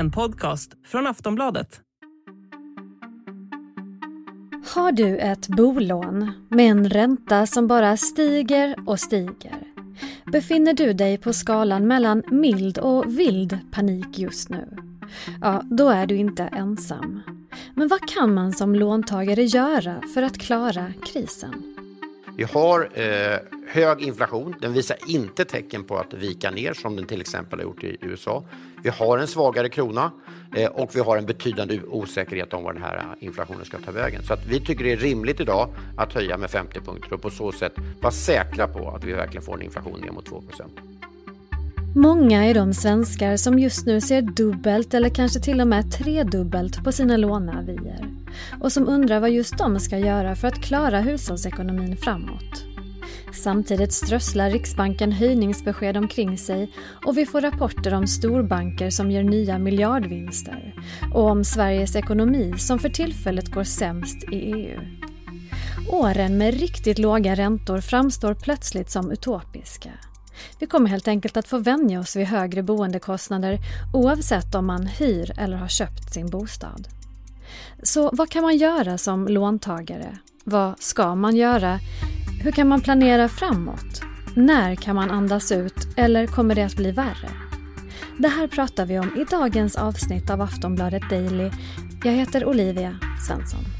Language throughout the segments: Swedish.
en podcast från Aftonbladet. Har du ett bolån med en ränta som bara stiger och stiger? Befinner du dig på skalan mellan mild och vild panik just nu? Ja, då är du inte ensam. Men vad kan man som låntagare göra för att klara krisen? Vi har eh, hög inflation. Den visar inte tecken på att vika ner som den till exempel har gjort i USA. Vi har en svagare krona eh, och vi har en betydande osäkerhet om var den här inflationen ska ta vägen. Så att vi tycker det är rimligt idag att höja med 50 punkter och på så sätt vara säkra på att vi verkligen får en inflation ner mot 2 procent. Många är de svenskar som just nu ser dubbelt eller kanske till och med tredubbelt på sina låneavier och som undrar vad just de ska göra för att klara hushållsekonomin framåt. Samtidigt strösslar Riksbanken höjningsbesked omkring sig och vi får rapporter om storbanker som gör nya miljardvinster och om Sveriges ekonomi som för tillfället går sämst i EU. Åren med riktigt låga räntor framstår plötsligt som utopiska. Vi kommer helt enkelt att få vänja oss vid högre boendekostnader oavsett om man hyr eller har köpt sin bostad. Så vad kan man göra som låntagare? Vad ska man göra? Hur kan man planera framåt? När kan man andas ut eller kommer det att bli värre? Det här pratar vi om i dagens avsnitt av Aftonbladet Daily. Jag heter Olivia Svensson.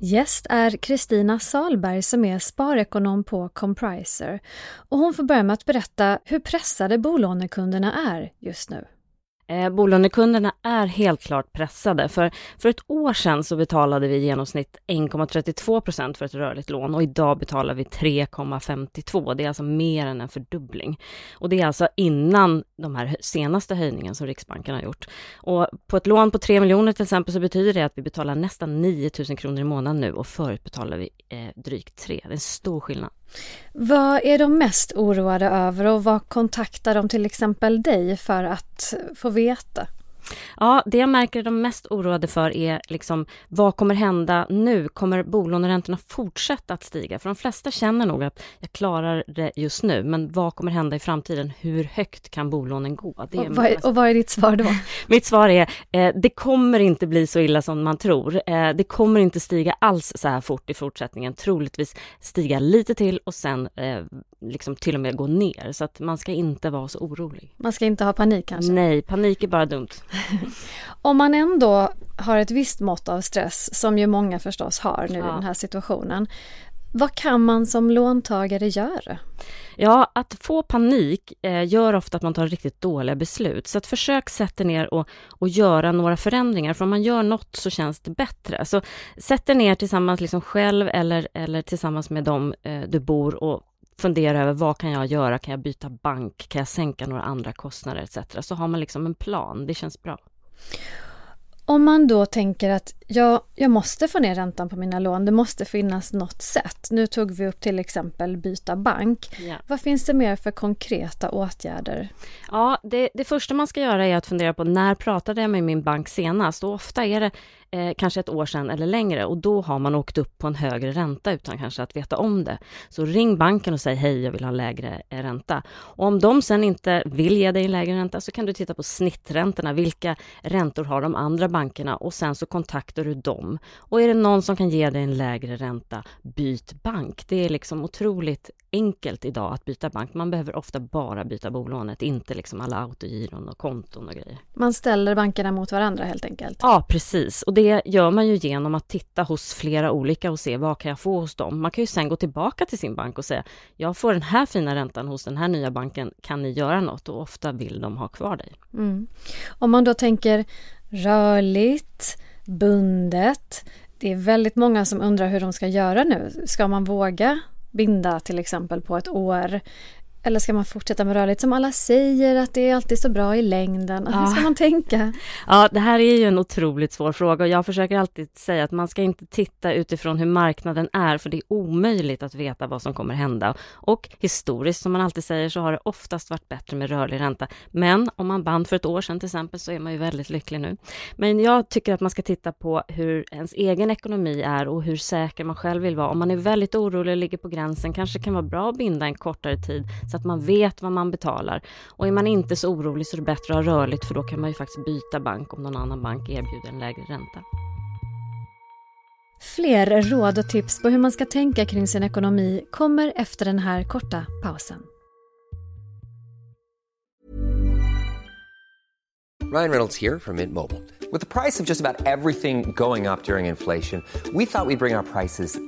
Gäst är Kristina Salberg som är sparekonom på Compriser och hon får börja med att berätta hur pressade bolånekunderna är just nu. Eh, bolånekunderna är helt klart pressade. För, för ett år sedan så betalade vi i genomsnitt 1,32 procent för ett rörligt lån och idag betalar vi 3,52. Det är alltså mer än en fördubbling. Och det är alltså innan de här senaste höjningen som Riksbanken har gjort. Och på ett lån på 3 miljoner till exempel så betyder det att vi betalar nästan 9 000 kronor i månaden nu och förut betalade vi eh, drygt 3. Det är en stor skillnad. Vad är de mest oroade över och vad kontaktar de till exempel dig för att få veta? Ja, det jag märker de mest oroade för är liksom vad kommer hända nu? Kommer bolåneräntorna fortsätta att stiga? För de flesta känner nog att jag klarar det just nu, men vad kommer hända i framtiden? Hur högt kan bolånen gå? och, vad är, och vad är ditt svar då? Mitt svar är, eh, det kommer inte bli så illa som man tror. Eh, det kommer inte stiga alls så här fort i fortsättningen. Troligtvis stiga lite till och sen eh, liksom till och med gå ner. Så att man ska inte vara så orolig. Man ska inte ha panik kanske? Nej, panik är bara dumt. Om man ändå har ett visst mått av stress, som ju många förstås har nu ja. i den här situationen. Vad kan man som låntagare göra? Ja, att få panik eh, gör ofta att man tar riktigt dåliga beslut. Så att försök sätta ner och, och göra några förändringar. För om man gör något så känns det bättre. Så sätt dig ner tillsammans liksom själv eller, eller tillsammans med dem eh, du bor och fundera över vad kan jag göra? Kan jag byta bank? Kan jag sänka några andra kostnader etc. Så har man liksom en plan. Det känns bra. Om man då tänker att ja, jag måste få ner räntan på mina lån, det måste finnas något sätt. Nu tog vi upp till exempel byta bank. Ja. Vad finns det mer för konkreta åtgärder? Ja, det, det första man ska göra är att fundera på när pratade jag med min bank senast? Och ofta är det eh, kanske ett år sedan eller längre och då har man åkt upp på en högre ränta utan kanske att veta om det. Så ring banken och säg hej, jag vill ha lägre eh, ränta. Och om de sen inte vill ge dig en lägre ränta så kan du titta på snitträntorna. Vilka räntor har de andra bankerna? Och sen så kontaktar du dem. Och är det någon som kan ge dig en lägre ränta, byt bank. Det är liksom otroligt enkelt idag att byta bank. Man behöver ofta bara byta bolånet, inte liksom alla autogiron och konton och grejer. Man ställer bankerna mot varandra helt enkelt? Ja, precis. Och det gör man ju genom att titta hos flera olika och se vad kan jag få hos dem. Man kan ju sen gå tillbaka till sin bank och säga jag får den här fina räntan hos den här nya banken, kan ni göra något? Och ofta vill de ha kvar dig. Mm. Om man då tänker rörligt, bundet. Det är väldigt många som undrar hur de ska göra nu. Ska man våga binda till exempel på ett år? Eller ska man fortsätta med rörligt som alla säger att det är alltid så bra i längden? Ja. Hur ska man tänka? Ja, det här är ju en otroligt svår fråga och jag försöker alltid säga att man ska inte titta utifrån hur marknaden är för det är omöjligt att veta vad som kommer hända. Och historiskt som man alltid säger så har det oftast varit bättre med rörlig ränta. Men om man band för ett år sedan till exempel så är man ju väldigt lycklig nu. Men jag tycker att man ska titta på hur ens egen ekonomi är och hur säker man själv vill vara. Om man är väldigt orolig och ligger på gränsen kanske kan vara bra att binda en kortare tid så att man vet vad man betalar. Och är man inte så orolig så är det bättre att ha rörligt för då kan man ju faktiskt byta bank om någon annan bank erbjuder en lägre ränta. Fler råd och tips på hur man ska tänka kring sin ekonomi kommer efter den här korta pausen. Ryan Reynolds här från Mint Mobile. Med priset på nästan allt som går upp under inflationen, trodde vi att vi skulle bring våra priser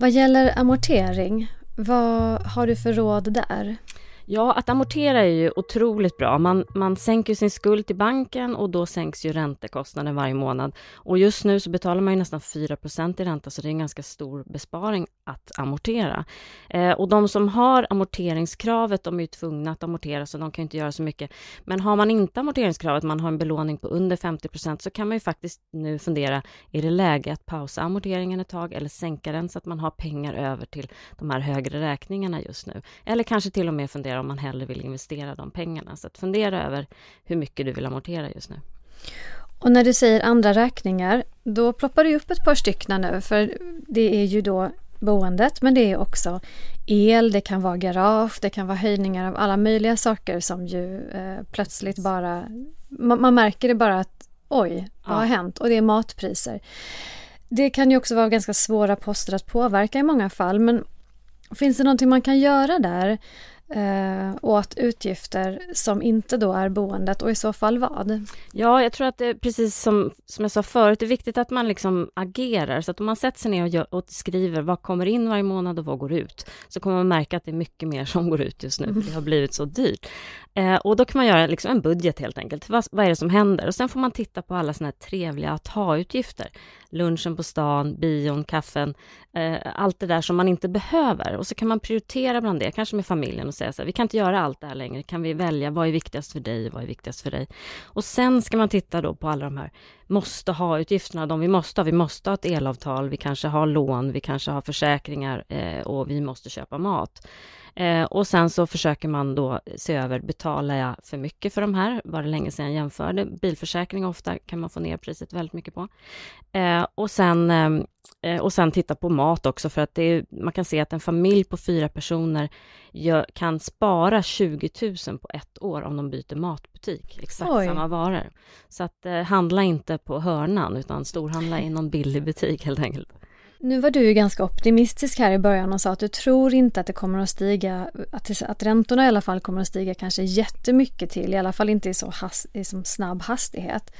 Vad gäller amortering, vad har du för råd där? Ja, att amortera är ju otroligt bra. Man, man sänker sin skuld till banken och då sänks ju räntekostnaden varje månad. Och just nu så betalar man ju nästan 4% i ränta, så det är en ganska stor besparing att amortera. Eh, och de som har amorteringskravet, de är ju tvungna att amortera, så de kan inte göra så mycket. Men har man inte amorteringskravet, man har en belåning på under 50% så kan man ju faktiskt nu fundera, är det läge att pausa amorteringen ett tag eller sänka den så att man har pengar över till de här högre räkningarna just nu? Eller kanske till och med fundera om man hellre vill investera de pengarna. Så att fundera över hur mycket du vill amortera just nu. Och när du säger andra räkningar, då ploppar det upp ett par stycken nu, för det är ju då boendet, men det är också el, det kan vara garage, det kan vara höjningar av alla möjliga saker som ju eh, plötsligt bara... Man, man, märker det bara att oj, vad ja. har hänt? Och det är matpriser. Det kan ju också vara ganska svåra poster att påverka i många fall, men finns det någonting man kan göra där eh, åt utgifter som inte då är boendet och i så fall vad? Ja, jag tror att det är precis som, som jag sa förut, det är viktigt att man liksom agerar. Så att om man sätter sig ner och, gör, och skriver vad kommer in varje månad och vad går ut, så kommer man märka att det är mycket mer som går ut just nu, för det har blivit så dyrt. Eh, och då kan man göra liksom en budget helt enkelt. Vad, vad är det som händer? Och sen får man titta på alla sådana här trevliga att ha-utgifter. Lunchen på stan, bion, kaffen, eh, allt det där som man inte behöver. Och så kan man prioritera bland det, kanske med familjen och säga så här, vi kan inte göra allt det här längre. Kan vi välja, vad är viktigast för dig vad är viktigast för dig? Och sen ska man titta då på alla de här måste ha-utgifterna, de vi måste ha. Vi måste ha ett elavtal, vi kanske har lån, vi kanske har försäkringar eh, och vi måste köpa mat. Eh, och sen så försöker man då se över, betalar jag för mycket för de här? Var det länge sedan jag jämförde? Bilförsäkring ofta kan man få ner priset väldigt mycket på. Eh, och, sen, ehm, eh, och sen titta på mat också, för att det är, man kan se att en familj på fyra personer gör, kan spara 20 000 på ett år om de byter matbutik, exakt Oj. samma varor. Så att eh, handla inte på hörnan, utan storhandla i någon billig butik helt enkelt. Nu var du ju ganska optimistisk här i början och sa att du tror inte att det kommer att stiga, att, att räntorna i alla fall kommer att stiga kanske jättemycket till, i alla fall inte i så, has, i så snabb hastighet.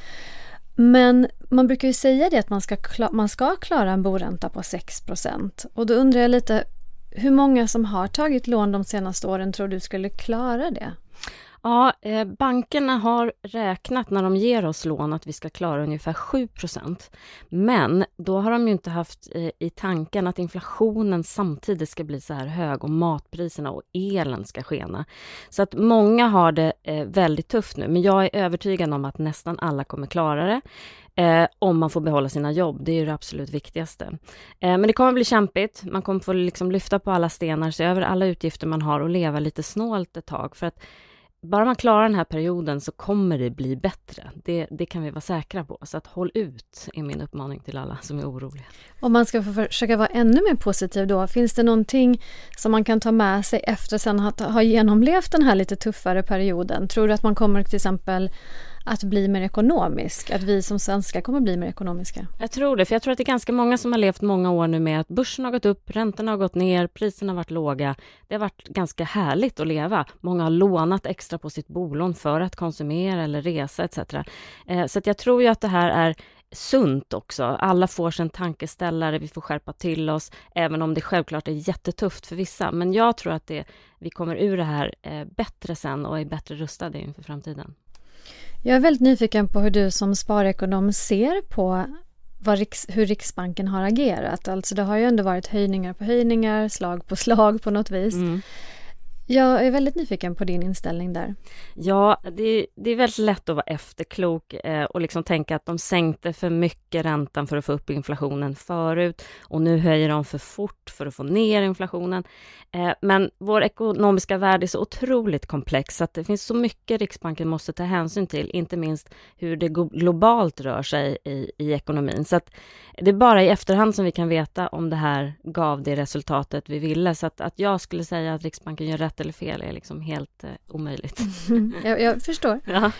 Men man brukar ju säga det att man ska, man ska klara en boränta på 6% och då undrar jag lite hur många som har tagit lån de senaste åren tror du skulle klara det? Ja, eh, bankerna har räknat när de ger oss lån att vi ska klara ungefär 7% Men då har de ju inte haft eh, i tanken att inflationen samtidigt ska bli så här hög och matpriserna och elen ska skena. Så att många har det eh, väldigt tufft nu, men jag är övertygad om att nästan alla kommer klara det. Eh, om man får behålla sina jobb. Det är det absolut viktigaste. Eh, men det kommer bli kämpigt. Man kommer få liksom lyfta på alla stenar, se över alla utgifter man har och leva lite snålt ett tag. För att bara man klarar den här perioden så kommer det bli bättre. Det, det kan vi vara säkra på. Så att håll ut är min uppmaning till alla som är oroliga. Om man ska försöka vara ännu mer positiv då, finns det någonting som man kan ta med sig efter sen att ha genomlevt den här lite tuffare perioden? Tror du att man kommer till exempel att bli mer ekonomisk? Att vi som svenskar kommer bli mer ekonomiska? Jag tror det, för jag tror att det är ganska många som har levt många år nu med att börsen har gått upp, räntorna har gått ner, priserna har varit låga. Det har varit ganska härligt att leva. Många har lånat extra på sitt bolån för att konsumera eller resa etc. Eh, så att jag tror ju att det här är sunt också. Alla får sin tankeställare, vi får skärpa till oss, även om det självklart är jättetufft för vissa. Men jag tror att det, vi kommer ur det här eh, bättre sen och är bättre rustade inför framtiden. Jag är väldigt nyfiken på hur du som sparekonom ser på Riks, hur Riksbanken har agerat. Alltså det har ju ändå varit höjningar på höjningar, slag på slag på något vis. Mm. Jag är väldigt nyfiken på din inställning där. Ja, det, det är väldigt lätt att vara efterklok eh, och liksom tänka att de sänkte för mycket räntan för att få upp inflationen förut och nu höjer de för fort för att få ner inflationen. Eh, men vår ekonomiska värld är så otroligt komplex så att det finns så mycket Riksbanken måste ta hänsyn till, inte minst hur det globalt rör sig i, i ekonomin. Så att det är bara i efterhand som vi kan veta om det här gav det resultatet vi ville. Så att, att jag skulle säga att Riksbanken gör rätt eller fel är liksom helt eh, omöjligt. jag, jag förstår. Ja.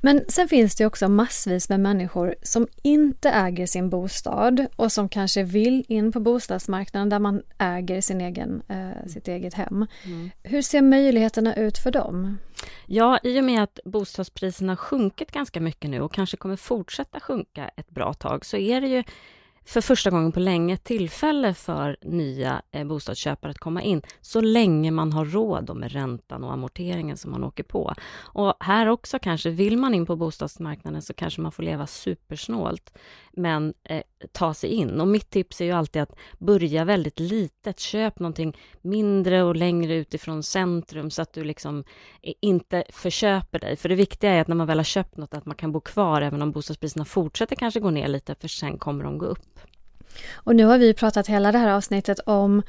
Men sen finns det också massvis med människor som inte äger sin bostad och som kanske vill in på bostadsmarknaden där man äger sin egen, eh, sitt eget hem. Mm. Hur ser möjligheterna ut för dem? Ja, i och med att bostadspriserna sjunkit ganska mycket nu och kanske kommer fortsätta sjunka ett bra tag så är det ju för första gången på länge tillfälle för nya eh, bostadsköpare att komma in så länge man har råd med räntan och amorteringen som man åker på. Och här också kanske, vill man in på bostadsmarknaden så kanske man får leva supersnålt men eh, ta sig in. Och mitt tips är ju alltid att börja väldigt litet. Köp någonting mindre och längre utifrån centrum så att du liksom eh, inte förköper dig. För det viktiga är att när man väl har köpt något att man kan bo kvar även om bostadspriserna fortsätter kanske gå ner lite för sen kommer de gå upp. Och nu har vi pratat hela det här avsnittet om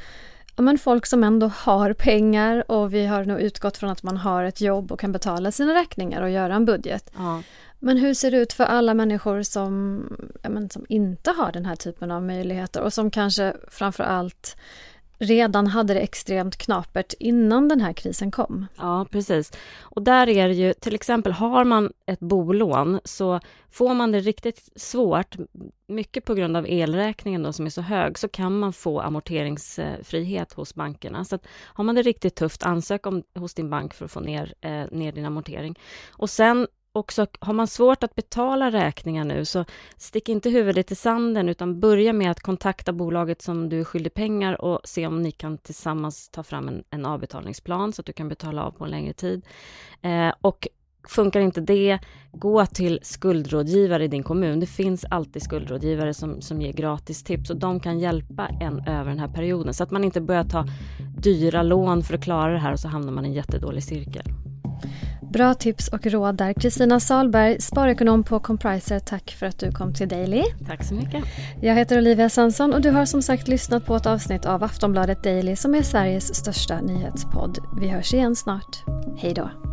ja, men folk som ändå har pengar och vi har nog utgått från att man har ett jobb och kan betala sina räkningar och göra en budget. Ja. Men hur ser det ut för alla människor som, ja, men, som inte har den här typen av möjligheter och som kanske framför allt redan hade det extremt knapert innan den här krisen kom. Ja, precis. Och där är det ju, till exempel har man ett bolån så får man det riktigt svårt, mycket på grund av elräkningen då som är så hög, så kan man få amorteringsfrihet hos bankerna. Så att har man det riktigt tufft, ansök om, hos din bank för att få ner, eh, ner din amortering. Och sen också, har man svårt att betala räkningar nu så stick inte huvudet i sanden utan börja med att kontakta bolaget som du är skyldig pengar och se om ni kan tillsammans ta fram en, en avbetalningsplan så att du kan betala av på en längre tid. Eh, och funkar inte det, gå till skuldrådgivare i din kommun. Det finns alltid skuldrådgivare som, som ger gratis tips och de kan hjälpa en över den här perioden så att man inte börjar ta dyra lån för att klara det här och så hamnar man i en jättedålig cirkel. Bra tips och råd där. Kristina Salberg, sparekonom på Compriser. Tack för att du kom till Daily. Tack så mycket. Jag heter Olivia Svensson och du har som sagt lyssnat på ett avsnitt av Aftonbladet Daily som är Sveriges största nyhetspodd. Vi hörs igen snart. Hej då.